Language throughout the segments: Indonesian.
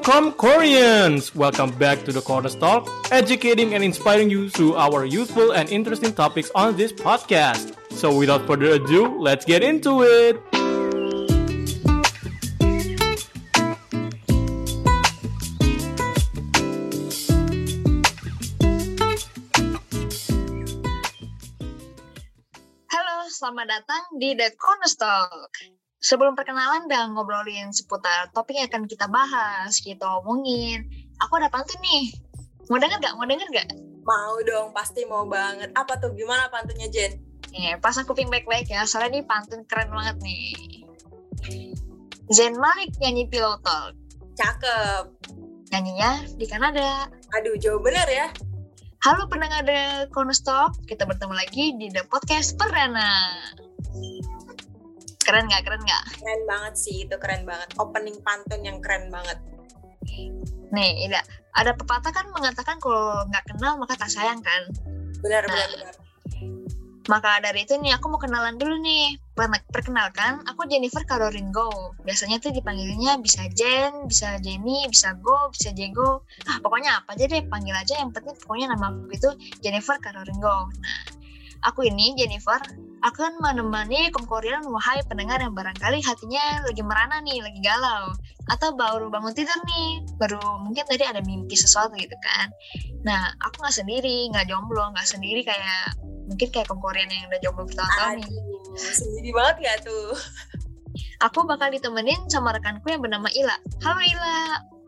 Welcome, Koreans! Welcome back to the Corner Talk, educating and inspiring you through our useful and interesting topics on this podcast. So, without further ado, let's get into it! Halo, selamat datang di The Corner Talk. Sebelum perkenalan dan ngobrolin seputar topik yang akan kita bahas, kita omongin, aku ada pantun nih. Mau denger gak? Mau denger gak? Mau dong, pasti mau banget. Apa tuh? Gimana pantunnya, Jen? Nih, pasang kuping baik-baik ya, soalnya ini pantun keren banget nih. Zen Malik nyanyi Pillow Talk. Cakep. Nyanyinya di Kanada. Aduh, jauh bener ya. Halo pendengar The Talk, kita bertemu lagi di The Podcast Perdana. Keren gak? Keren gak? Keren banget sih, itu keren banget. Opening pantun yang keren banget. Nih, ada, ada pepatah kan mengatakan kalau nggak kenal maka tak sayang kan? Benar, Nah. benar, benar. Maka dari itu nih aku mau kenalan dulu nih. Per- Perkenalkan, aku Jennifer Karoringo. Biasanya tuh dipanggilnya bisa Jen, bisa Jenny, bisa Go, bisa Jego. Ah, pokoknya apa aja deh, panggil aja. Yang penting pokoknya nama aku itu Jennifer Karoringo. Nah, aku ini Jennifer akan menemani komkorian wahai pendengar yang barangkali hatinya lagi merana nih, lagi galau. Atau baru bangun tidur nih, baru mungkin tadi ada mimpi sesuatu gitu kan. Nah, aku nggak sendiri, nggak jomblo, nggak sendiri kayak mungkin kayak komkorian yang udah jomblo bertahun-tahun nih. Sendiri banget gak tuh? Aku bakal ditemenin sama rekanku yang bernama Ila. Halo Ila.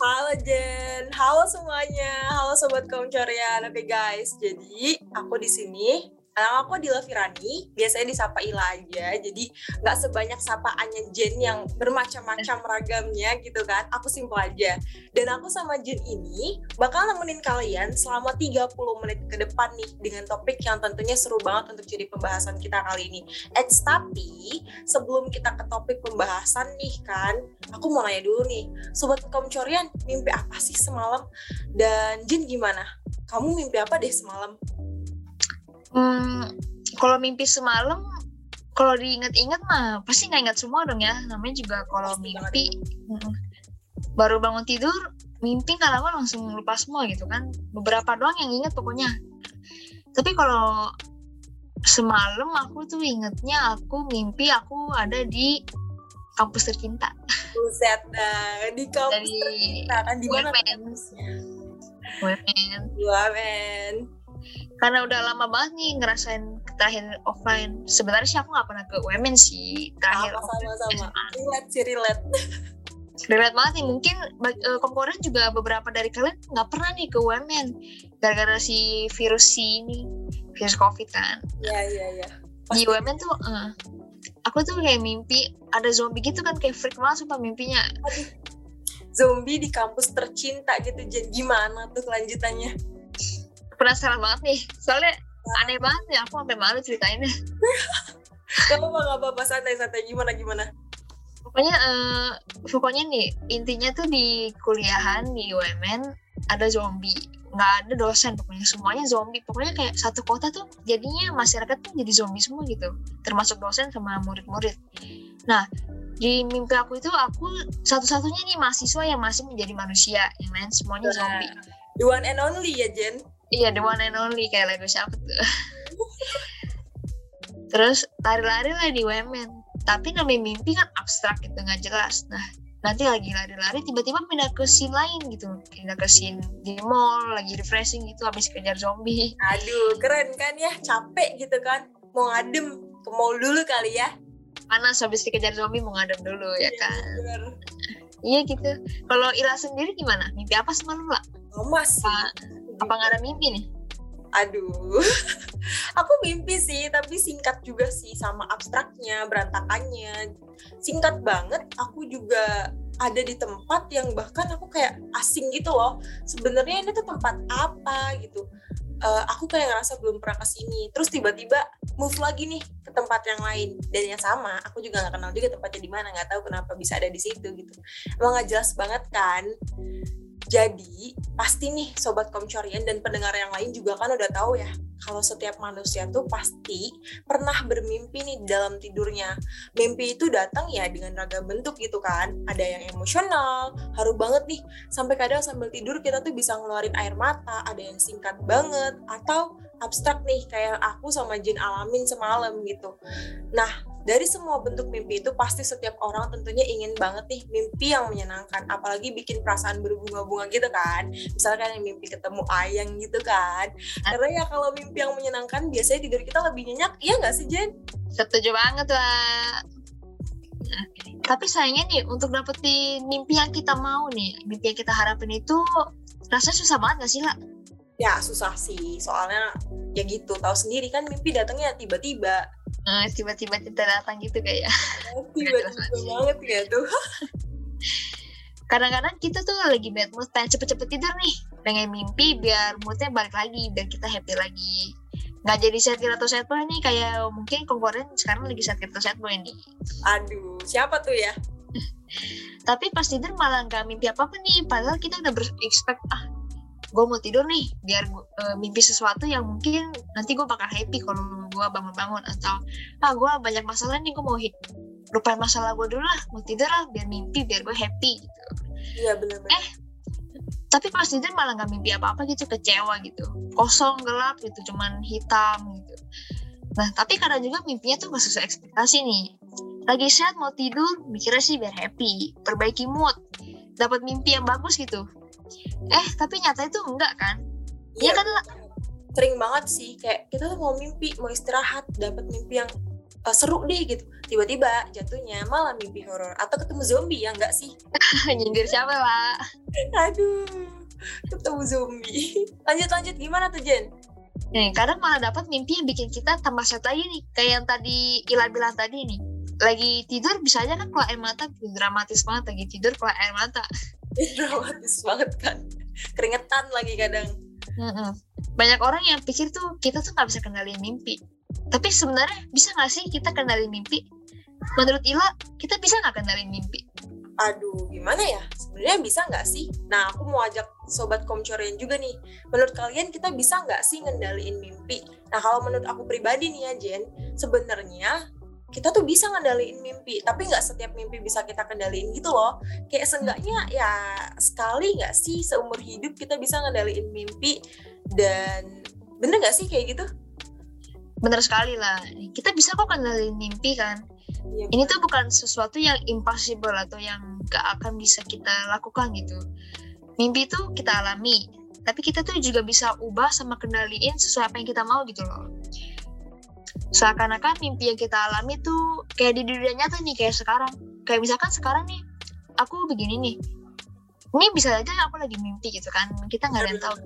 Halo Jen, halo semuanya, halo sobat kaum Korean. Oke guys, jadi aku di sini. Nama aku Dila Firani, biasanya disapa Ila aja. Jadi nggak sebanyak sapaannya Jen yang bermacam-macam ragamnya gitu kan. Aku simpel aja. Dan aku sama Jen ini bakal nemenin kalian selama 30 menit ke depan nih dengan topik yang tentunya seru banget untuk jadi pembahasan kita kali ini. Eits, tapi sebelum kita ke topik pembahasan nih kan, aku mau nanya dulu nih, sobat kaum Corian, mimpi apa sih semalam? Dan Jin gimana? Kamu mimpi apa deh semalam? Hmm, kalau mimpi semalam, kalau diinget-inget mah pasti nggak ingat semua dong ya. Namanya juga kalau mimpi, mm, baru bangun tidur, mimpi nggak lama langsung lupa semua gitu kan. Beberapa doang yang inget pokoknya. Tapi kalau semalam aku tuh ingetnya aku mimpi aku ada di kampus tercinta. Buset dah, di kampus Dari tercinta kan di mana kampusnya? UMN. UMN. Karena udah lama banget nih ngerasain terakhir offline. Sebenarnya sih aku nggak pernah ke UMN sih terakhir. Sama sama sama. Relate sih relate. Relate banget nih. Mungkin eh, komponen juga beberapa dari kalian nggak pernah nih ke UMN gara-gara si virus si ini virus covid kan. Iya iya iya. Di. UMN tuh eh, aku tuh kayak mimpi ada zombie gitu kan kayak freak banget sumpah mimpinya. Zombie di kampus tercinta gitu. Jen gimana tuh kelanjutannya? Penasaran banget nih. Soalnya aneh banget nih aku sampai malu ceritainnya. Kamu apa nggak apa-apa santai-santai gimana gimana? pokoknya eh, pokoknya nih intinya tuh di kuliahan di UMN ada zombie nggak ada dosen pokoknya semuanya zombie pokoknya kayak satu kota tuh jadinya masyarakat tuh jadi zombie semua gitu termasuk dosen sama murid-murid nah di mimpi aku itu aku satu-satunya nih mahasiswa yang masih menjadi manusia yang lain semuanya zombie The one and only ya Jen. Iya the one and only kayak lagu siapa tuh terus lari-lari lah di UMN tapi namanya mimpi kan abstrak gitu nggak jelas nah nanti lagi lari-lari tiba-tiba pindah ke scene lain gitu pindah ke scene di mall lagi refreshing gitu habis kejar zombie Aduh, keren kan ya? Capek gitu kan? Mau ngadem ke mall dulu kali ya? panas habis dikejar zombie mau ngadem dulu ya kan Bener. iya gitu kalau Ila sendiri gimana mimpi apa semalam lah Sama sih. Apa nggak ada mimpi nih Aduh, aku mimpi sih, tapi singkat juga sih sama abstraknya, berantakannya. Singkat banget, aku juga ada di tempat yang bahkan aku kayak asing gitu loh. Sebenarnya ini tuh tempat apa gitu. Eh, aku kayak ngerasa belum pernah ke sini. Terus tiba-tiba move lagi nih ke tempat yang lain dan yang sama. Aku juga nggak kenal juga tempatnya di mana, nggak tahu kenapa bisa ada di situ gitu. Emang nggak jelas banget kan. Jadi, pasti nih Sobat Komcorian dan pendengar yang lain juga kan udah tahu ya, kalau setiap manusia tuh pasti pernah bermimpi nih dalam tidurnya. Mimpi itu datang ya dengan ragam bentuk gitu kan. Ada yang emosional, haru banget nih. Sampai kadang sambil tidur kita tuh bisa ngeluarin air mata, ada yang singkat banget, atau abstrak nih kayak aku sama Jin alamin semalam gitu. Nah, dari semua bentuk mimpi itu pasti setiap orang tentunya ingin banget nih mimpi yang menyenangkan apalagi bikin perasaan berbunga-bunga gitu kan misalkan yang mimpi ketemu ayang gitu kan karena ya kalau mimpi yang menyenangkan biasanya tidur kita lebih nyenyak iya nggak sih Jen? Setuju banget lah. Tapi sayangnya nih untuk dapetin mimpi yang kita mau nih, mimpi yang kita harapin itu rasanya susah banget gak sih lah? Ya susah sih. Soalnya ya gitu tahu sendiri kan mimpi datangnya tiba-tiba. Nah, tiba-tiba kita datang gitu kayak tiba-tiba banget ya tuh. Kadang-kadang kita tuh lagi bad mood pengen cepet-cepet tidur nih. Pengen mimpi biar moodnya balik lagi biar kita happy lagi. Nggak jadi girl atau sad boy nih kayak mungkin konkuren sekarang lagi girl atau sad boy nih aduh siapa tuh ya? Tapi pas tidur malah nggak mimpi apa apa nih. Padahal kita udah ber-expect ah gue mau tidur nih biar gua- eh, mimpi sesuatu yang mungkin nanti gue bakal happy kalau gue bangun-bangun. Atau ah gue banyak masalah nih gue mau hit lupain masalah gue dulu lah mau tidur lah biar mimpi biar gue happy gitu. Iya benar-benar Eh. tapi pas tidur malah nggak mimpi apa-apa gitu kecewa gitu. Kosong gelap gitu cuman hitam gitu. Nah tapi kadang juga mimpinya tuh gak sesuai ekspektasi nih. Lagi sehat mau tidur mikirnya sih biar happy perbaiki mood dapat mimpi yang bagus gitu eh tapi nyata itu enggak kan? Iya kan, lah. sering banget sih kayak kita tuh mau mimpi mau istirahat dapat mimpi yang uh, seru deh gitu. Tiba-tiba jatuhnya malah mimpi horor atau ketemu zombie ya enggak sih? Nyindir siapa lah aduh ketemu zombie. Lanjut lanjut gimana tuh Jen? Nih kadang malah dapat mimpi yang bikin kita tambah set lagi nih kayak yang tadi Ila bilang tadi nih. Lagi tidur bisa aja kan keluar air mata dramatis banget lagi tidur keluar air mata dramatis banget kan keringetan lagi kadang. Banyak orang yang pikir tuh kita tuh nggak bisa kendaliin mimpi. Tapi sebenarnya bisa nggak sih kita kendaliin mimpi? Menurut Ila, kita bisa nggak kendaliin mimpi? aduh gimana ya sebenarnya bisa nggak sih nah aku mau ajak sobat komcorian juga nih menurut kalian kita bisa nggak sih ngendaliin mimpi nah kalau menurut aku pribadi nih ya Jen sebenarnya kita tuh bisa ngendaliin mimpi tapi nggak setiap mimpi bisa kita kendaliin gitu loh kayak seenggaknya ya sekali nggak sih seumur hidup kita bisa ngendaliin mimpi dan bener nggak sih kayak gitu Bener sekali lah. Kita bisa kok kendaliin mimpi kan. Iya, Ini tuh bukan sesuatu yang impossible atau yang gak akan bisa kita lakukan gitu. Mimpi itu kita alami. Tapi kita tuh juga bisa ubah sama kendaliin sesuai apa yang kita mau gitu loh. Seakan-akan mimpi yang kita alami tuh kayak di dunia nyata nih kayak sekarang. Kayak misalkan sekarang nih, aku begini nih. Ini bisa aja aku lagi mimpi gitu kan. Kita nggak ada yang tahu.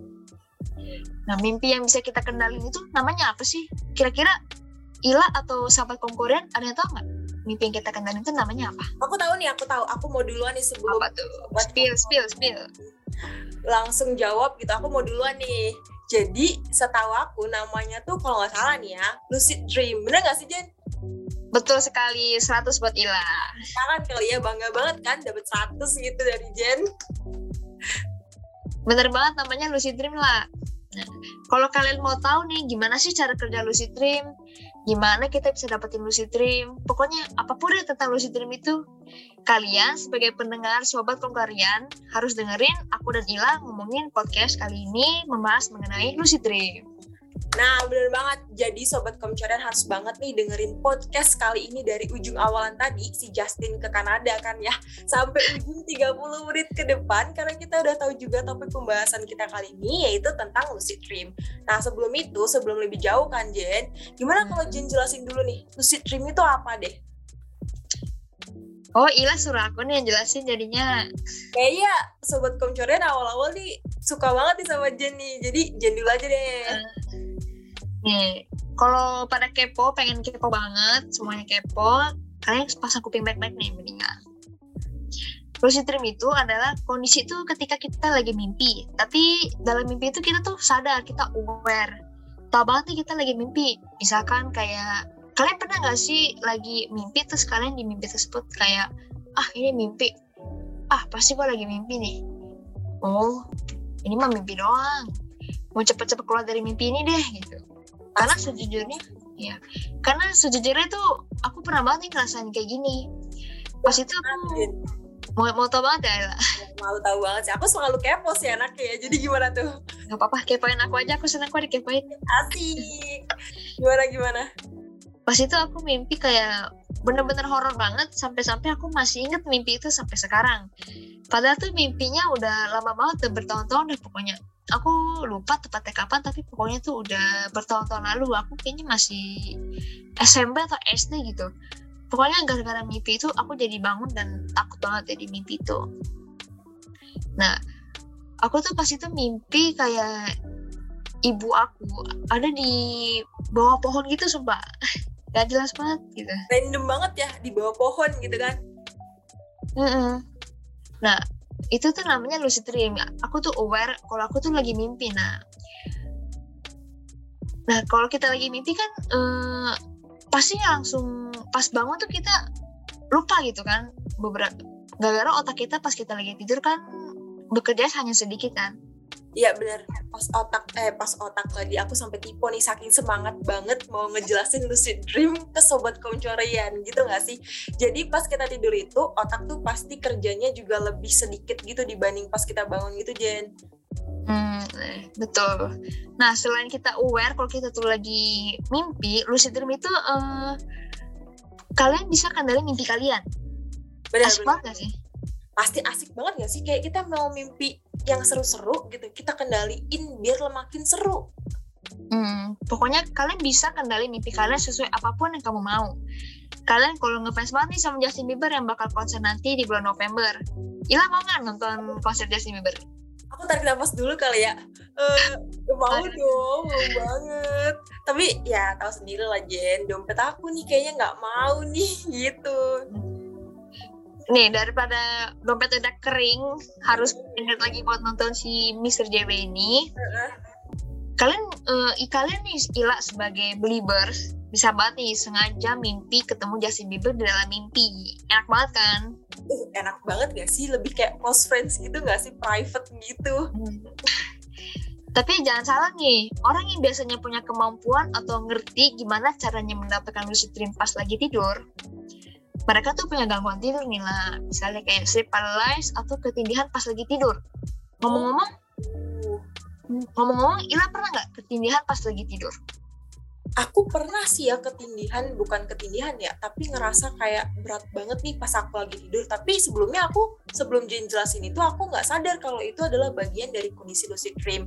Nah, mimpi yang bisa kita kendalin itu namanya apa sih? Kira-kira Ila atau sahabat konkuren ada yang tahu nggak? Mimpi yang kita kendalin itu namanya apa? aku tahu nih aku tahu aku mau duluan nih sebelum Apa tuh? Spill, spill, spill. langsung jawab gitu aku mau duluan nih jadi setahu aku namanya tuh kalau nggak salah nih ya lucid dream bener nggak sih Jen? Betul sekali, 100 buat Ila. Kangen kali ya bangga banget kan dapat 100 gitu dari Jen Bener banget namanya lucid dream lah. Nah, kalau kalian mau tahu nih gimana sih cara kerja lucid dream, gimana kita bisa dapetin lucid dream, pokoknya apa pun deh tentang lucid dream itu, kalian sebagai pendengar sobat kongkarian harus dengerin aku dan Ila ngomongin podcast kali ini membahas mengenai lucid dream. Nah bener banget jadi sobat komcorian harus banget nih dengerin podcast kali ini dari ujung awalan tadi si Justin ke Kanada kan ya sampai ujung 30 menit ke depan karena kita udah tahu juga topik pembahasan kita kali ini yaitu tentang lucid dream. Nah sebelum itu sebelum lebih jauh kan Jen, gimana kalau Jen jelasin dulu nih lucid dream itu apa deh? Oh Ila suruh aku nih yang jelasin jadinya. Kayaknya sobat komcorian awal-awal nih suka banget nih sama Jen nih. Jadi Jen dulu aja deh. Nih, kalau pada kepo, pengen kepo banget, semuanya kepo, kalian pasang kuping baik-baik nih mendingan. Lucid dream itu adalah kondisi itu ketika kita lagi mimpi, tapi dalam mimpi itu kita tuh sadar, kita aware. Tahu banget nih kita lagi mimpi. Misalkan kayak, kalian pernah gak sih lagi mimpi terus kalian di mimpi tersebut kayak, ah ini mimpi, ah pasti gue lagi mimpi nih. oh ini mah mimpi doang mau cepet-cepet keluar dari mimpi ini deh gitu karena sejujurnya ya karena sejujurnya tuh aku pernah banget nih ngerasain kayak gini pas itu aku mau mau tau banget ya Ella? Malu tahu banget sih. Aku selalu kepo sih anaknya ya. Jadi gimana tuh? nggak apa-apa kepoin aku aja aku seneng kok dikepoin Asik. Gimana gimana? Pas itu aku mimpi kayak bener-bener horor banget sampai-sampai aku masih inget mimpi itu sampai sekarang. Padahal tuh mimpinya udah lama banget udah bertahun-tahun deh pokoknya. Aku lupa tepatnya kapan tapi pokoknya tuh udah bertahun-tahun lalu. Aku kayaknya masih SMP atau SD gitu. Pokoknya gara-gara mimpi itu aku jadi bangun dan takut banget jadi mimpi itu. Nah aku tuh pas itu mimpi kayak ibu aku ada di bawah pohon gitu sumpah gak jelas banget gitu Random banget ya di bawah pohon gitu kan. Mm-mm. Nah, itu tuh namanya lucid dream. Aku tuh aware kalau aku tuh lagi mimpi. Nah, nah kalau kita lagi mimpi kan eh, pasti langsung pas bangun tuh kita lupa gitu kan beberapa gara-gara otak kita pas kita lagi tidur kan bekerja hanya sedikit kan. Iya bener. Pas otak eh pas otak tadi aku sampai tipe nih saking semangat banget mau ngejelasin lucid dream ke sobat koncorian gitu gak sih? Jadi pas kita tidur itu otak tuh pasti kerjanya juga lebih sedikit gitu dibanding pas kita bangun gitu Jen. Hmm, betul. Nah, selain kita aware kalau kita tuh lagi mimpi, lucid dream itu eh, kalian bisa kendali mimpi kalian. Bener, Asik banget gak sih? Pasti asik banget gak sih? Kayak kita mau mimpi yang seru-seru gitu, kita kendaliin biar makin seru. Hmm, pokoknya kalian bisa kendali mimpi kalian sesuai apa pun yang kamu mau. Kalian kalau ngefans banget nih sama Justin Bieber yang bakal konser nanti di bulan November. Ila mau nggak nonton konser Justin Bieber? Aku tarik nafas dulu kali ya. Eh, mau dong, mau banget. Tapi ya tahu sendiri lah Jen, dompet aku nih kayaknya nggak mau nih gitu. Nih daripada dompet udah kering, harus ingat lagi buat nonton si Mr. JW ini. Kalian, eh, i- kalian nih Ila sebagai believers bisa banget nih sengaja mimpi ketemu Justin Bieber di dalam mimpi. Enak banget kan? Uh, enak banget gak sih? Lebih kayak close friends gitu gak sih? Private gitu. Tapi jangan salah nih, orang yang biasanya punya kemampuan atau ngerti gimana caranya mendapatkan lucid dream pas lagi tidur, mereka tuh punya gangguan tidur nih lah. Misalnya kayak sleep paralysis atau ketindihan pas lagi tidur. Ngomong-ngomong, Uh, ngomong-ngomong, Ila pernah nggak ketindihan pas lagi tidur? Aku pernah sih ya ketindihan, bukan ketindihan ya, tapi ngerasa kayak berat banget nih pas aku lagi tidur. Tapi sebelumnya aku, sebelum Jane jelasin itu, aku nggak sadar kalau itu adalah bagian dari kondisi lucid dream.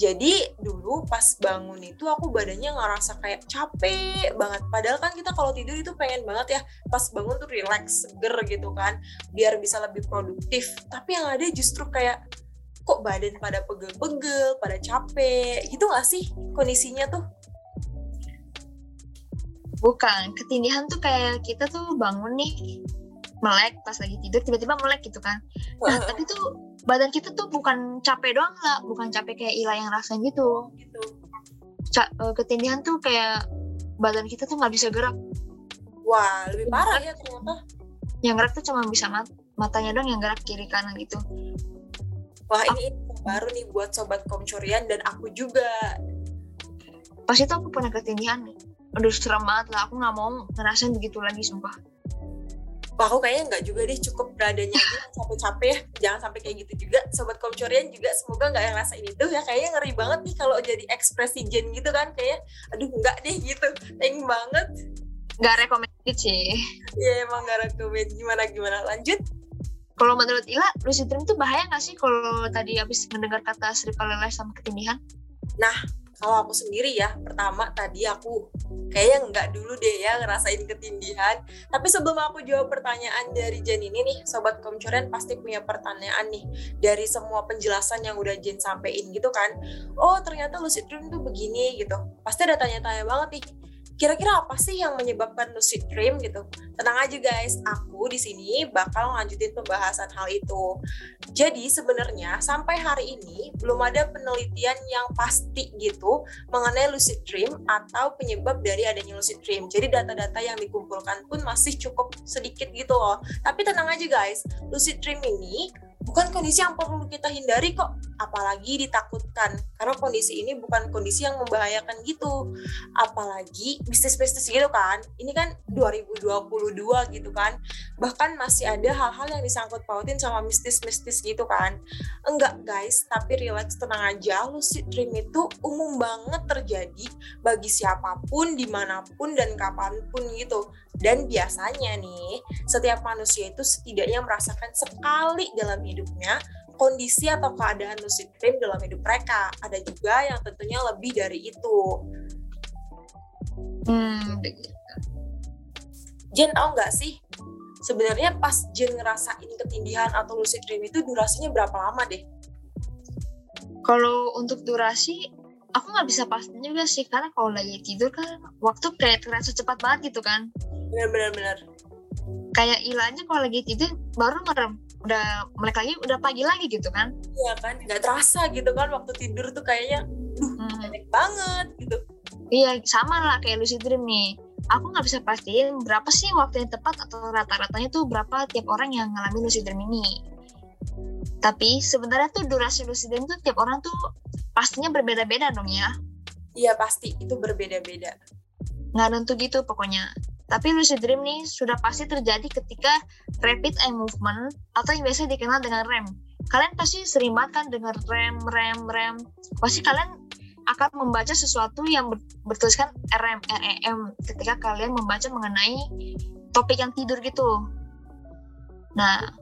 Jadi dulu pas bangun itu aku badannya ngerasa kayak capek banget. Padahal kan kita kalau tidur itu pengen banget ya pas bangun tuh relax, seger gitu kan, biar bisa lebih produktif. Tapi yang ada justru kayak kok badan pada pegel-pegel, pada capek, gitu gak sih kondisinya tuh? Bukan, ketindihan tuh kayak kita tuh bangun nih, melek pas lagi tidur, tiba-tiba melek gitu kan. Nah, tapi tuh badan kita tuh bukan capek doang lah, bukan capek kayak Ila yang rasain gitu. gitu. Ca- eh, ketindihan tuh kayak badan kita tuh nggak bisa gerak. Wah, lebih parah ya ternyata. Yang gerak tuh cuma bisa mat matanya doang yang gerak kiri kanan gitu. Wah, ini info baru nih buat sobat komcorian dan aku juga. Pas itu aku pernah ketindihan. Aduh serem banget lah, aku nggak mau ngerasain begitu lagi sumpah. Wah, aku kayaknya nggak juga deh, cukup beradanya aja jangan sampai capek ya. Jangan sampai kayak gitu juga. Sobat komcorian juga semoga nggak yang ngerasain itu ya. Kayaknya ngeri banget nih kalau jadi ekspresi Jen gitu kan. Kayak, aduh nggak deh gitu. Thank banget. Nggak recommended sih. Ya emang nggak rekomend. Gimana-gimana. Lanjut. Kalau menurut Ila, lucid dream tuh bahaya nggak sih kalau tadi habis mendengar kata paralysis sama ketindihan? Kalau aku sendiri ya pertama tadi aku kayaknya nggak dulu deh ya ngerasain ketindihan. Tapi sebelum aku jawab pertanyaan dari Jen ini nih sobat komcoren pasti punya pertanyaan nih dari semua penjelasan yang udah Jen sampein gitu kan. Oh ternyata lucid dream tuh begini gitu. Pasti ada tanya-tanya banget nih kira-kira apa sih yang menyebabkan lucid dream gitu? Tenang aja guys. Aku di sini bakal lanjutin pembahasan hal itu. Jadi sebenarnya sampai hari ini belum ada penelitian yang pasti gitu mengenai lucid dream atau penyebab dari adanya lucid dream. Jadi data-data yang dikumpulkan pun masih cukup sedikit gitu loh. Tapi tenang aja guys, lucid dream ini bukan kondisi yang perlu kita hindari kok. Apalagi ditakutkan karena kondisi ini bukan kondisi yang membahayakan gitu. Apalagi bisnis-bisnis gitu kan. Ini kan 2022 gitu kan. Bahkan masih ada hal-hal yang disangkut pautin sama mistis-mistis gitu kan. Enggak guys. Tapi relax tenang aja. Lucid dream itu umum banget terjadi bagi siapa pun di mana pun dan kapan pun gitu. Dan biasanya nih setiap manusia itu setidaknya merasakan sekali dalam hidupnya kondisi atau keadaan lucid dream dalam hidup mereka. Ada juga yang tentunya lebih dari itu. Hmm, Jen tau nggak sih? Sebenarnya pas Jen ngerasain ketindihan atau lucid dream itu durasinya berapa lama deh? Kalau untuk durasi, aku nggak bisa pasti juga sih karena kalau lagi tidur kan waktu kayak terasa cepat banget gitu kan. Bener-bener bener. Kayak ilahnya kalau lagi tidur baru merem udah melek lagi udah pagi lagi gitu kan? Iya kan nggak terasa gitu kan waktu tidur tuh kayaknya duh hmm. banget gitu. Iya sama lah kayak lucid dream nih. Aku nggak bisa pastiin berapa sih waktu yang tepat atau rata-ratanya tuh berapa tiap orang yang ngalamin lucid dream ini. Tapi sebenarnya tuh durasi lucid dream tuh tiap orang tuh pastinya berbeda-beda dong ya. Iya pasti. Itu berbeda-beda. Nggak tentu gitu pokoknya tapi lucid dream nih sudah pasti terjadi ketika rapid eye movement atau yang biasa dikenal dengan REM. Kalian pasti sering banget kan dengar REM, REM, REM. Pasti kalian akan membaca sesuatu yang bertuliskan REM, REM ketika kalian membaca mengenai topik yang tidur gitu. Nah,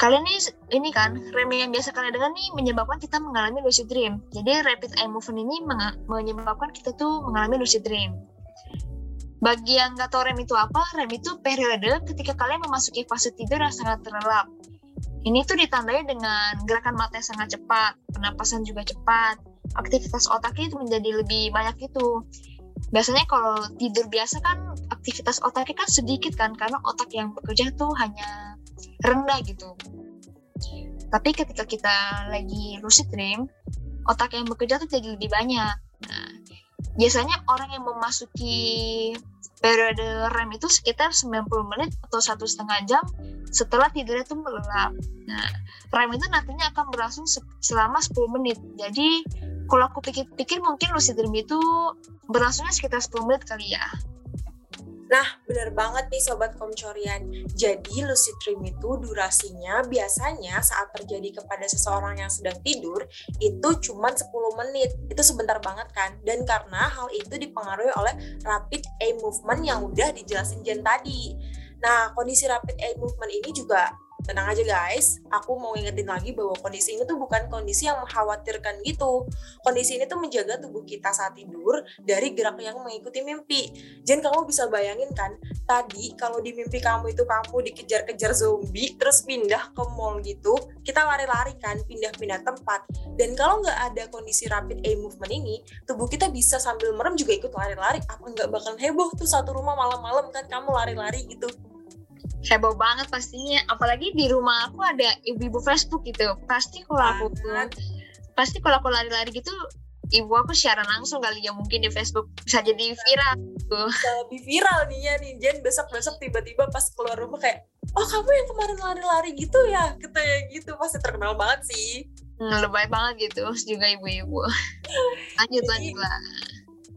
kalian nih ini kan REM yang biasa kalian dengar nih menyebabkan kita mengalami lucid dream. Jadi rapid eye movement ini menyebabkan kita tuh mengalami lucid dream. Bagi yang nggak tahu REM itu apa, REM itu periode ketika kalian memasuki fase tidur yang sangat terlelap. Ini tuh ditandai dengan gerakan mata yang sangat cepat, pernapasan juga cepat, aktivitas otaknya itu menjadi lebih banyak itu. Biasanya kalau tidur biasa kan aktivitas otaknya kan sedikit kan, karena otak yang bekerja tuh hanya rendah gitu. Tapi ketika kita lagi lucid dream, otak yang bekerja tuh jadi lebih banyak. Biasanya orang yang memasuki periode REM itu sekitar 90 menit atau satu setengah jam setelah tidurnya itu melelap. Nah, REM itu nantinya akan berlangsung selama 10 menit. Jadi, kalau aku pikir-pikir mungkin lucid dream itu berlangsungnya sekitar 10 menit kali ya. Nah, bener banget nih Sobat Komcorian. Jadi, lucid dream itu durasinya biasanya saat terjadi kepada seseorang yang sedang tidur, itu cuma 10 menit. Itu sebentar banget kan? Dan karena hal itu dipengaruhi oleh rapid eye movement yang udah dijelasin Jen tadi. Nah, kondisi rapid eye movement ini juga tenang aja guys, aku mau ingetin lagi bahwa kondisi ini tuh bukan kondisi yang mengkhawatirkan gitu. Kondisi ini tuh menjaga tubuh kita saat tidur dari gerak yang mengikuti mimpi. Jen kamu bisa bayangin kan, tadi kalau di mimpi kamu itu kamu dikejar-kejar zombie, terus pindah ke mall gitu, kita lari-lari kan, pindah-pindah tempat. Dan kalau nggak ada kondisi rapid eye movement ini, tubuh kita bisa sambil merem juga ikut lari-lari. Apa nggak bakal heboh tuh satu rumah malam-malam kan kamu lari-lari gitu heboh banget pastinya. Apalagi di rumah aku ada ibu-ibu Facebook gitu. Pasti kalau aku pasti kalau aku lari-lari gitu ibu aku siaran langsung kali ya mungkin di Facebook. Bisa jadi viral gitu. Bisa lebih viral nih ya nih. Jen besok-besok tiba-tiba pas keluar rumah kayak oh kamu yang kemarin lari-lari gitu ya? Kita ya gitu. Pasti terkenal banget sih. Hmm, lebay banget gitu juga ibu-ibu. Lanjut lanjut lah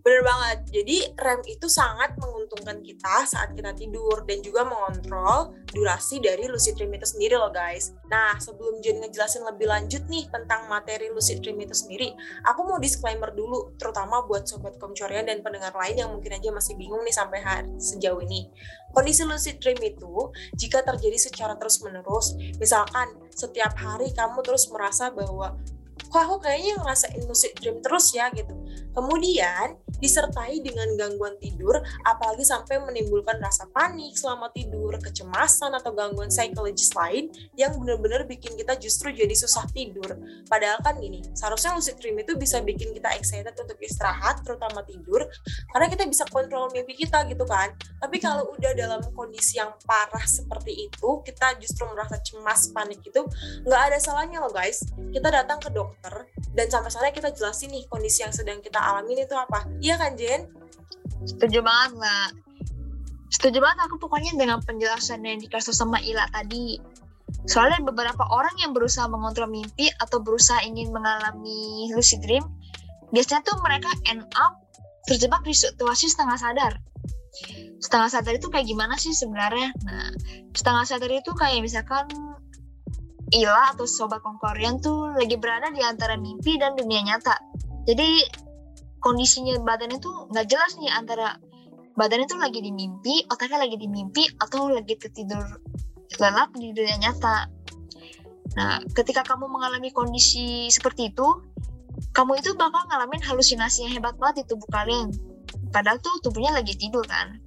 Bener banget. Jadi rem itu sangat menguntungkan kita saat kita tidur dan juga mengontrol durasi dari lucid dream itu sendiri loh guys. Nah sebelum Jen ngejelasin lebih lanjut nih tentang materi lucid dream itu sendiri, aku mau disclaimer dulu terutama buat sobat komcorian dan pendengar lain yang mungkin aja masih bingung nih sampai hari sejauh ini. Kondisi lucid dream itu jika terjadi secara terus menerus, misalkan setiap hari kamu terus merasa bahwa kok aku kayaknya ngerasain lucid dream terus ya gitu. Kemudian disertai dengan gangguan tidur, apalagi sampai menimbulkan rasa panik selama tidur, kecemasan atau gangguan psikologis lain yang benar-benar bikin kita justru jadi susah tidur. Padahal kan gini, seharusnya lucid dream itu bisa bikin kita excited untuk istirahat, terutama tidur, karena kita bisa kontrol mimpi kita gitu kan. Tapi kalau udah dalam kondisi yang parah seperti itu, kita justru merasa cemas, panik itu, nggak ada salahnya loh guys. Kita datang ke dokter dan sampai sana kita jelasin nih kondisi yang sedang kita alami itu apa. Iya kan Jen? Setuju banget lah. Setuju banget aku pokoknya dengan penjelasan yang dikasih sama Ila tadi. Soalnya beberapa orang yang berusaha mengontrol mimpi atau berusaha ingin mengalami lucid dream, biasanya tuh mereka end up terjebak di situasi setengah sadar. Setengah sadar itu kayak gimana sih sebenarnya? Nah, setengah sadar itu kayak misalkan Ila atau sobat kongkorian tuh lagi berada di antara mimpi dan dunia nyata. Jadi kondisinya badannya tuh nggak jelas nih antara badannya tuh lagi di mimpi, otaknya lagi di mimpi atau lagi tertidur lelap di dunia nyata. Nah, ketika kamu mengalami kondisi seperti itu, kamu itu bakal ngalamin halusinasi yang hebat banget di tubuh kalian. Padahal tuh tubuhnya lagi tidur kan.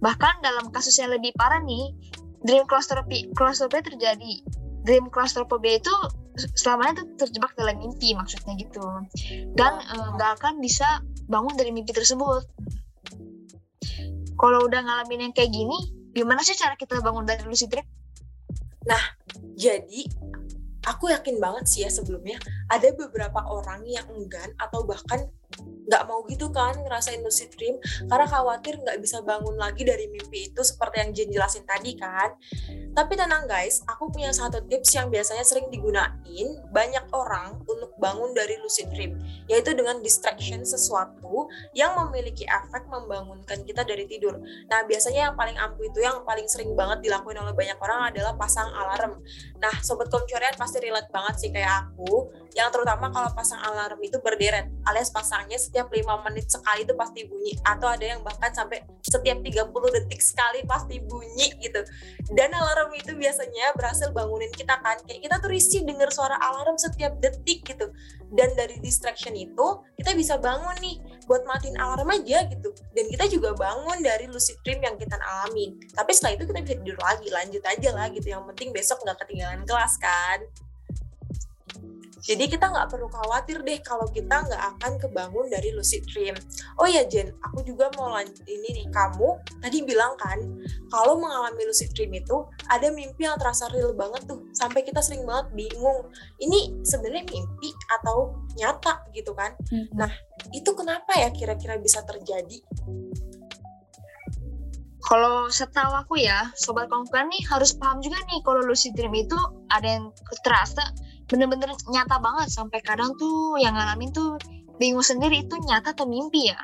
Bahkan dalam kasus yang lebih parah nih, dream claustrophy terjadi. Dream claustrophobia itu selamanya tuh terjebak dalam mimpi maksudnya gitu. Dan nggak uh, akan bisa bangun dari mimpi tersebut. Kalau udah ngalamin yang kayak gini, gimana sih cara kita bangun dari lucid dream? Nah, jadi aku yakin banget sih ya sebelumnya ada beberapa orang yang enggan atau bahkan nggak mau gitu kan ngerasain lucid dream karena khawatir nggak bisa bangun lagi dari mimpi itu seperti yang Jen jelasin tadi kan. Tapi tenang guys aku punya satu tips yang biasanya sering digunain banyak orang untuk bangun dari lucid dream yaitu dengan distraction sesuatu yang memiliki efek membangunkan kita dari tidur. Nah biasanya yang paling ampuh itu yang paling sering banget dilakuin oleh banyak orang adalah pasang alarm. Nah sobat komcorian pasti relate banget sih kayak aku yang terutama kalau pasang alarm itu berderet alias pasangnya setiap lima menit sekali itu pasti bunyi. Atau ada yang bahkan sampai setiap 30 detik sekali pasti bunyi gitu. Dan alarm itu biasanya berhasil bangunin kita kan. Kayak kita tuh risih denger suara alarm setiap detik gitu. Dan dari distraction itu kita bisa bangun nih buat matiin alarm aja gitu. Dan kita juga bangun dari lucid dream yang kita alamin tapi setelah itu kita bisa tidur lagi lanjut aja lah gitu. Yang penting besok nggak ketinggalan kelas kan jadi kita nggak perlu khawatir deh kalau kita nggak akan kebangun dari lucid dream. Oh ya Jen, aku juga mau lanjut ini nih. Kamu tadi bilang kan kalau mengalami lucid dream itu ada mimpi yang terasa real banget tuh sampai kita sering banget bingung. Ini sebenarnya mimpi atau nyata gitu kan? Hmm. Nah itu kenapa ya kira-kira bisa terjadi? Kalau setahu aku ya, sobat konkuren nih harus paham juga nih kalau lucid dream itu ada yang terasa bener-bener nyata banget. Sampai kadang tuh yang ngalamin tuh bingung sendiri itu nyata atau mimpi ya?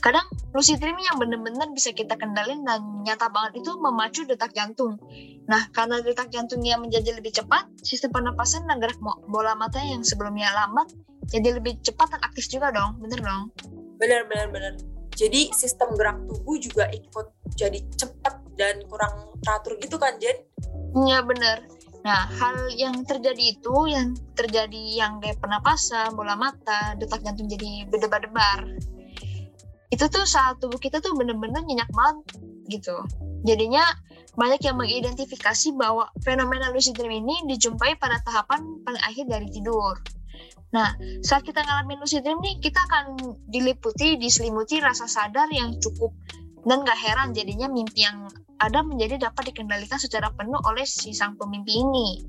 Kadang lucid dream yang bener-bener bisa kita kendalin dan nyata banget itu memacu detak jantung. Nah karena detak jantungnya menjadi lebih cepat sistem pernapasan dan gerak bola mata yang sebelumnya lambat jadi lebih cepat dan aktif juga dong. Bener dong? Bener bener bener. Jadi sistem gerak tubuh juga ikut jadi cepat dan kurang teratur gitu kan Jen? Iya bener Nah, hal yang terjadi itu, yang terjadi yang kayak pernapasan, bola mata, detak jantung jadi berdebar-debar. Itu tuh saat tubuh kita tuh bener-bener nyenyak banget gitu. Jadinya banyak yang mengidentifikasi bahwa fenomena lucid dream ini dijumpai pada tahapan paling akhir dari tidur. Nah, saat kita ngalamin lucid dream nih, kita akan diliputi, diselimuti rasa sadar yang cukup dan gak heran jadinya mimpi yang ada menjadi dapat dikendalikan secara penuh oleh si sang pemimpi ini.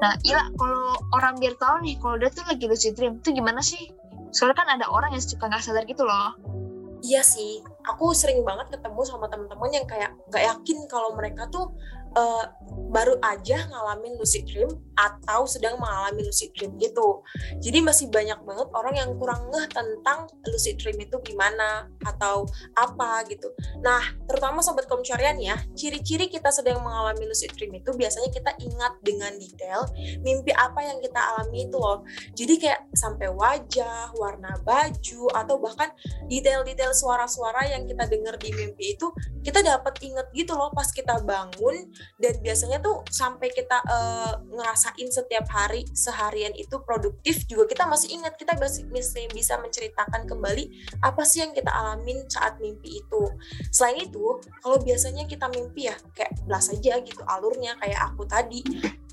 Nah, iya kalau orang biar tahu nih kalau dia tuh lagi lucid dream itu gimana sih? Soalnya kan ada orang yang suka nggak sadar gitu loh. Iya sih, aku sering banget ketemu sama teman-teman yang kayak nggak yakin kalau mereka tuh uh, baru aja ngalamin lucid dream atau sedang mengalami lucid dream gitu. Jadi masih banyak banget orang yang kurang ngeh tentang lucid dream itu gimana atau apa gitu. Nah, terutama sobat komcarian ya, ciri-ciri kita sedang mengalami lucid dream itu biasanya kita ingat dengan detail mimpi apa yang kita alami itu loh. Jadi kayak sampai wajah, warna baju atau bahkan detail-detail suara-suara yang kita dengar di mimpi itu kita dapat inget gitu loh pas kita bangun dan biasanya tuh sampai kita uh, ngerasain setiap hari seharian itu produktif juga kita masih ingat. Kita masih bisa menceritakan kembali apa sih yang kita alamin saat mimpi itu. Selain itu kalau biasanya kita mimpi ya kayak belas aja gitu alurnya. Kayak aku tadi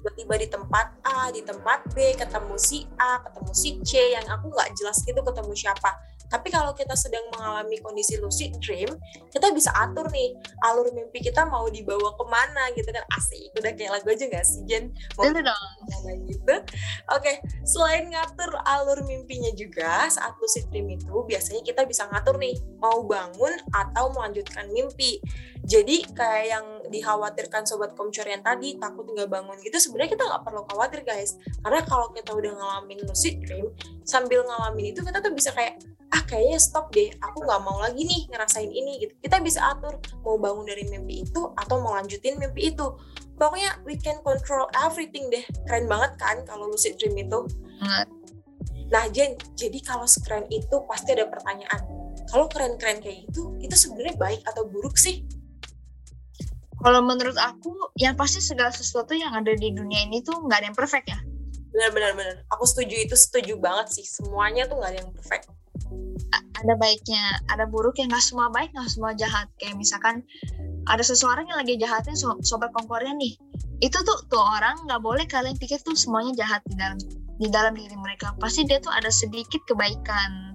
tiba-tiba di tempat A di tempat B ketemu si A ketemu si C yang aku nggak jelas gitu ketemu siapa Tapi kalau kita sedang mengalami kondisi lucid dream, kita bisa atur nih alur mimpi kita mau dibawa ke mana gitu kan asik. Udah kayak lagu aja gak sih Jen? Mau Itu dong. gitu. Oke, selain ngatur alur mimpinya juga saat lucid dream itu biasanya kita bisa ngatur nih mau bangun atau melanjutkan mimpi. Jadi kayak yang dikhawatirkan sobat komcorian tadi takut nggak bangun gitu sebenarnya kita nggak perlu khawatir guys karena kalau kita udah ngalamin lucid dream sambil ngalamin itu kita tuh bisa kayak ah kayaknya stop deh aku nggak mau lagi nih ngerasain ini gitu. Kita bisa atur mau bangun dari mimpi itu atau mau lanjutin mimpi itu. Pokoknya we can control everything deh. Keren banget kan kalau lucid dream itu? Nah Jen jadi kalau sekeren itu pasti ada pertanyaan. Kalau keren-keren kayak gitu itu sebenarnya baik atau buruk sih? Kalau menurut aku, yang pasti segala sesuatu yang ada di dunia ini tuh nggak ada yang perfect ya. benar-benar benar. Aku setuju itu setuju banget sih. Semuanya tuh nggak ada yang perfect Ada baiknya, ada buruk yang nggak semua baik, nggak semua jahat. Kayak misalkan ada seseorang yang lagi jahatin so sobat konkornya nih. Itu tuh tuh orang nggak boleh kalian pikir tuh semuanya jahat di dalam di dalam diri mereka. Pasti dia tuh ada sedikit kebaikan.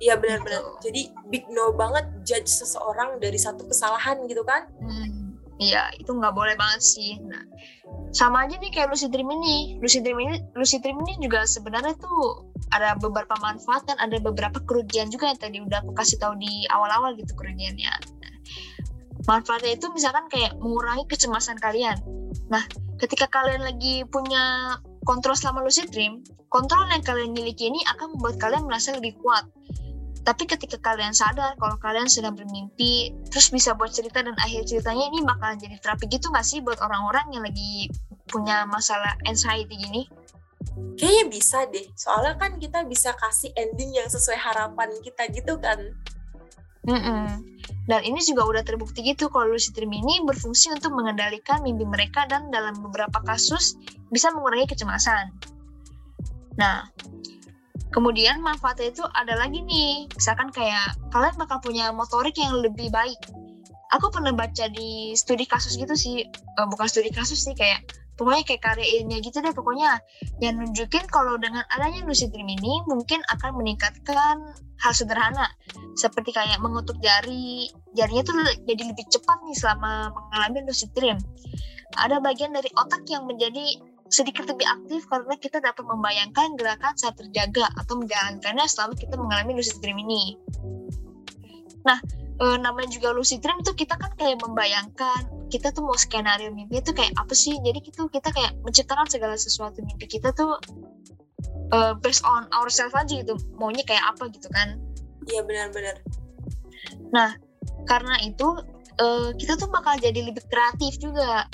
Iya benar-benar. Gitu. Jadi big no banget judge seseorang dari satu kesalahan gitu kan? Hmm, iya, itu nggak boleh banget sih. Nah, sama aja nih kayak lucid dream ini. Lucid dream ini, lucid dream ini juga sebenarnya tuh ada beberapa manfaat dan ada beberapa kerugian juga yang tadi udah aku kasih tahu di awal-awal gitu kerugiannya. Nah, manfaatnya itu misalkan kayak mengurangi kecemasan kalian. Nah, ketika kalian lagi punya kontrol selama lucid dream, kontrol yang kalian miliki ini akan membuat kalian merasa lebih kuat. Tapi ketika kalian sadar kalau kalian sedang bermimpi, terus bisa buat cerita dan akhir ceritanya ini bakalan jadi terapi gitu nggak sih buat orang-orang yang lagi punya masalah anxiety gini? Kayaknya bisa deh. Soalnya kan kita bisa kasih ending yang sesuai harapan kita gitu kan. Mm-mm. Dan ini juga udah terbukti gitu kalau lucid dream ini berfungsi untuk mengendalikan mimpi mereka dan dalam beberapa kasus bisa mengurangi kecemasan. Nah, kemudian manfaatnya itu ada lagi nih, misalkan kayak kalian bakal punya motorik yang lebih baik. Aku pernah baca di studi kasus gitu sih, Eh, bukan studi kasus sih kayak pokoknya kayak karya ilmiah gitu deh pokoknya. Yang nunjukin kalau dengan adanya lucid dream ini mungkin akan meningkatkan hal sederhana. Seperti kayak mengutuk jari. Jarinya tuh jadi lebih cepat nih selama mengalami lucid dream. Ada bagian dari otak yang menjadi sedikit lebih aktif karena kita dapat membayangkan gerakan saat terjaga atau menjalankannya selama kita mengalami lucid dream ini. Nah eh, namanya juga lucid dream tuh kita kan kayak membayangkan kita tuh mau skenario mimpi itu kayak apa sih? Jadi gitu kita kayak menciptakan segala sesuatu mimpi kita tuh eh, based on ourselves aja gitu maunya kayak apa gitu kan. Iya benar-benar. karena itu eh, kita tuh bakal jadi lebih kreatif juga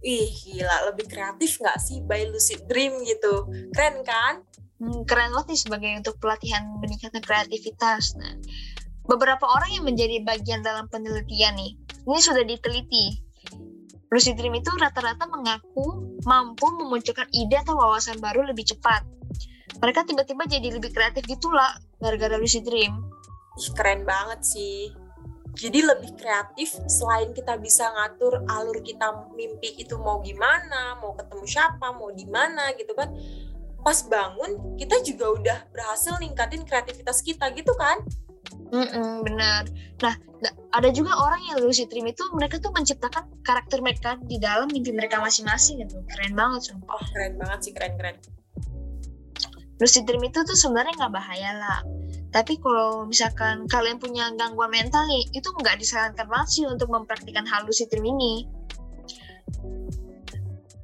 Ih gila, lebih kreatif nggak sih by lucid dream gitu? Keren kan? Hmm, keren banget nih sebagai untuk pelatihan meningkatkan kreativitas. Nah, beberapa orang yang menjadi bagian dalam penelitian nih, ini sudah diteliti. Lucid dream itu rata-rata mengaku mampu memunculkan ide atau wawasan baru lebih cepat. Mereka tiba-tiba jadi lebih kreatif gitulah gara-gara lucid dream. Ih keren banget sih. Jadi lebih kreatif selain kita bisa ngatur alur kita mimpi itu mau gimana, mau ketemu siapa, mau di mana gitu kan. Pas bangun kita juga udah berhasil ningkatin kreativitas kita gitu kan. Mm-mm, benar. Nah, da- ada juga orang yang lucid dream itu mereka tuh menciptakan karakter mereka di dalam mimpi mereka masing-masing gitu. Keren banget sumpah. Oh keren banget sih, keren-keren. Lucid dream itu tuh sebenarnya nggak bahaya lah. Tapi kalau misalkan kalian punya gangguan mental nih, itu nggak disarankan banget sih untuk mempraktikkan hal lucid dream ini.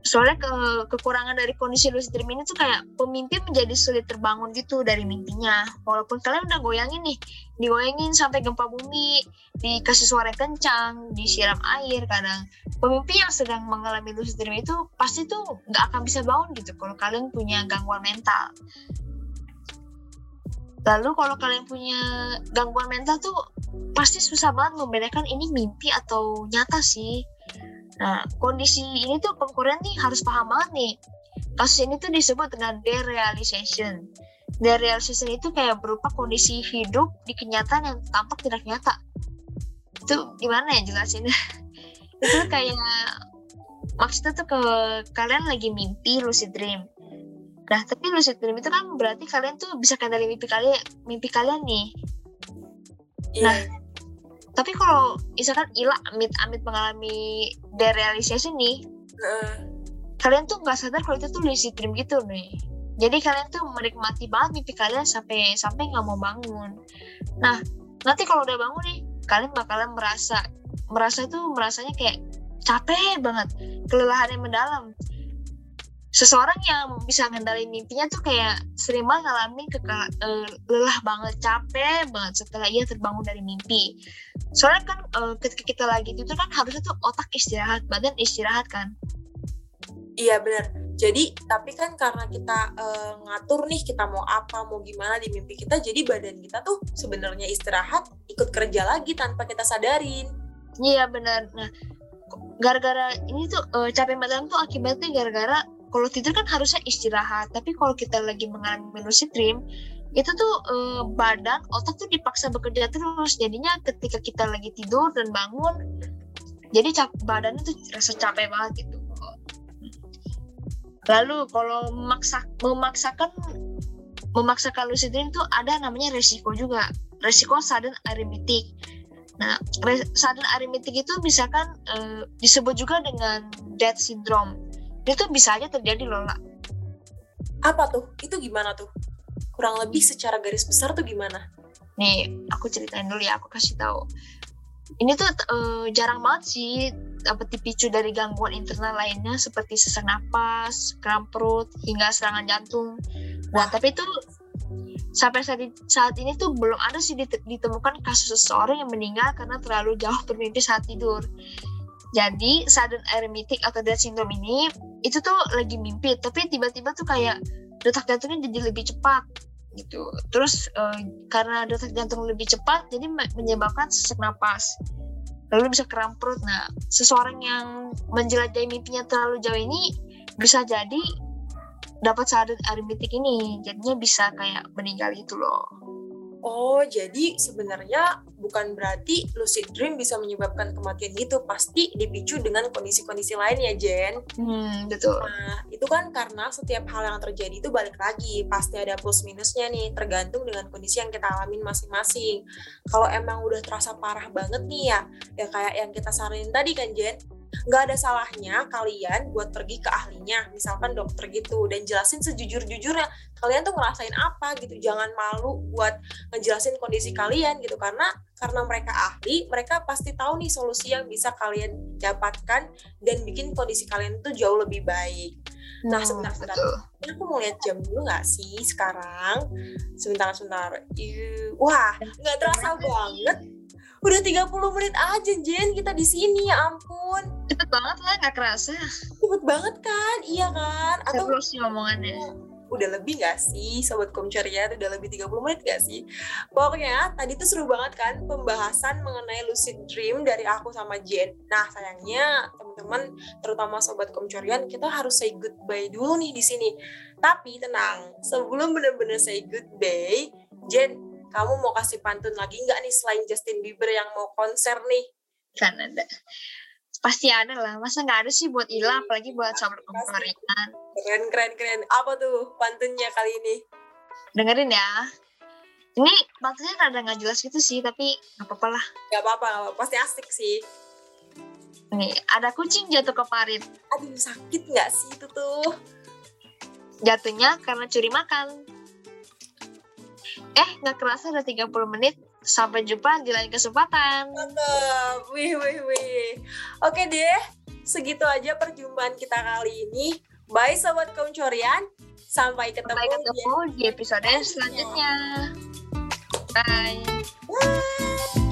Soalnya ke kekurangan dari kondisi lucid dream ini tuh kayak pemimpi menjadi sulit terbangun gitu dari mimpinya. Walaupun kalian udah goyangin nih, digoyangin sampai gempa bumi, dikasih suara kencang, disiram air kadang. Pemimpi yang sedang mengalami lucid dream itu pasti tuh nggak akan bisa bangun gitu kalau kalian punya gangguan mental. Lalu kalau kalian punya gangguan mental tuh pasti susah banget membedakan ini mimpi atau nyata sih. Nah, kondisi ini tuh konkuren nih harus paham banget nih. Kasus ini tuh disebut dengan derealization. Derealization itu kayak berupa kondisi hidup di kenyataan yang tampak tidak nyata. Itu gimana ya jelasinnya? itu kayak maksudnya tuh ke kalian lagi mimpi lucid dream Nah, tapi lucid dream itu kan berarti kalian tuh bisa kendali mimpi kalian, mimpi kalian nih. Iya. Nah, Tapi kalau misalkan Ila amit-amit mengalami derealisasi nih, Heeh. kalian tuh nggak sadar kalau itu tuh lucid dream gitu nih. Jadi kalian tuh menikmati banget mimpi kalian sampai sampai nggak mau bangun. Nah, nanti kalau udah bangun nih, kalian bakalan merasa merasa itu merasanya kayak capek banget, kelelahan yang mendalam. Seseorang yang bisa ngendalin mimpinya tuh kayak sering banget ngalamin ke lelah banget, capek banget setelah ia terbangun dari mimpi. Soalnya kan eh, ketika kita lagi tidur kan harusnya tuh otak istirahat, badan istirahat kan. Iya benar. Jadi tapi kan karena kita eh, ngatur nih kita mau apa mau gimana di mimpi kita, jadi badan kita tuh sebenarnya istirahat, ikut kerja lagi tanpa kita sadarin. Iya benar. Nah, gara-gara ini tuh eh, capek badan tuh akibatnya gara-gara kalau tidur kan harusnya istirahat, tapi kalau kita lagi mengalami dream itu tuh eh, badan otak tuh dipaksa bekerja terus. Jadinya ketika kita lagi tidur dan bangun, jadi cap badannya tuh rasa capek banget gitu. Lalu kalau memaksa memaksakan memaksakan lucid dream tuh ada namanya resiko juga. Resiko sudden arrhythmic. Nah, sudden arrhythmic itu misalkan eh, disebut juga dengan death syndrome. Itu bisa aja terjadi loh, Lah. Apa tuh? Itu gimana tuh? Kurang lebih secara garis besar tuh gimana? Nih, aku ceritain dulu ya, aku kasih tahu. Ini tuh eh, jarang banget sih dapat dipicu dari gangguan internal lainnya seperti sesak napas, kram perut, hingga serangan jantung. Nah, tapi itu sampai saat, saat ini tuh belum ada sih dite- ditemukan kasus seseorang yang meninggal karena terlalu jauh bermimpi saat tidur. Jadi, sudden arrhythmic atau death syndrome ini itu tuh lagi mimpi, tapi tiba-tiba tuh kayak detak jantungnya jadi lebih cepat gitu. Terus eh, karena detak jantung lebih cepat, jadi me- menyebabkan sesak napas. Lalu bisa kram perut. Nah, seseorang yang menjelajahi mimpinya terlalu jauh ini bisa jadi dapat sudden arrhythmic ini. Jadinya bisa kayak meninggal gitu loh. Oh, jadi sebenarnya bukan berarti lucid dream bisa menyebabkan kematian gitu. Pasti dipicu dengan kondisi-kondisi lain ya, Jen. Hmm, betul. Nah, itu kan karena setiap hal yang terjadi itu balik lagi, pasti ada plus minusnya nih, tergantung dengan kondisi yang kita alamin masing-masing. Kalau emang udah terasa parah banget nih ya, ya kayak yang kita saranin tadi kan Jen, nggak ada salahnya kalian buat pergi ke ahlinya, misalkan dokter gitu, dan jelasin sejujur-jujurnya, kalian tuh ngerasain apa gitu, jangan malu buat ngejelasin kondisi kalian gitu, karena karena mereka ahli, mereka pasti tahu nih solusi yang bisa kalian dapatkan dan bikin kondisi kalian tuh jauh lebih baik. Nah, Hmm, sebentar, sebentar. betul. Ini aku mau lihat jam dulu nggak sih sekarang? Sebentar, sebentar. Iu, Wah, nggak terasa banget. Udah 30 menit aja, Jen. Kita di sini, ya ampun. Cepet banget lah, nggak kerasa. Cepet banget kan? Iya kan? Atau Terus sih omongannya. Udah lebih nggak sih, Sobat Komceria? Udah lebih 30 menit nggak sih? Pokoknya, tadi tuh seru banget kan pembahasan mengenai lucid dream dari aku sama Jen. Nah, sayangnya teman-teman, terutama Sobat Komcorian, kita harus say goodbye dulu nih di sini. Tapi tenang, sebelum bener-bener say goodbye, Jen, kamu mau kasih pantun lagi nggak nih selain Justin Bieber yang mau konser nih? Kan ada. Pasti ada lah. Masa nggak ada sih buat Ila, apalagi buat sahabat komporan. Keren, keren, keren. Apa tuh pantunnya kali ini? Dengerin ya. Ini pantunnya rada nggak jelas gitu sih, tapi nggak apa-apa lah. Nggak apa-apa. pasti asik sih. Nih, ada kucing jatuh ke parit. Aduh, sakit nggak sih itu tuh? Jatuhnya karena curi makan. Eh, nggak kerasa udah 30 menit. Sampai jumpa di lain kesempatan. Mantap, wih, wih, wih. Oke deh, segitu aja perjumpaan kita kali ini. Bye Sobat Kaum Corian, sampai ketemu, Sampai ketemu di episode selanjutnya. Bye. Bye.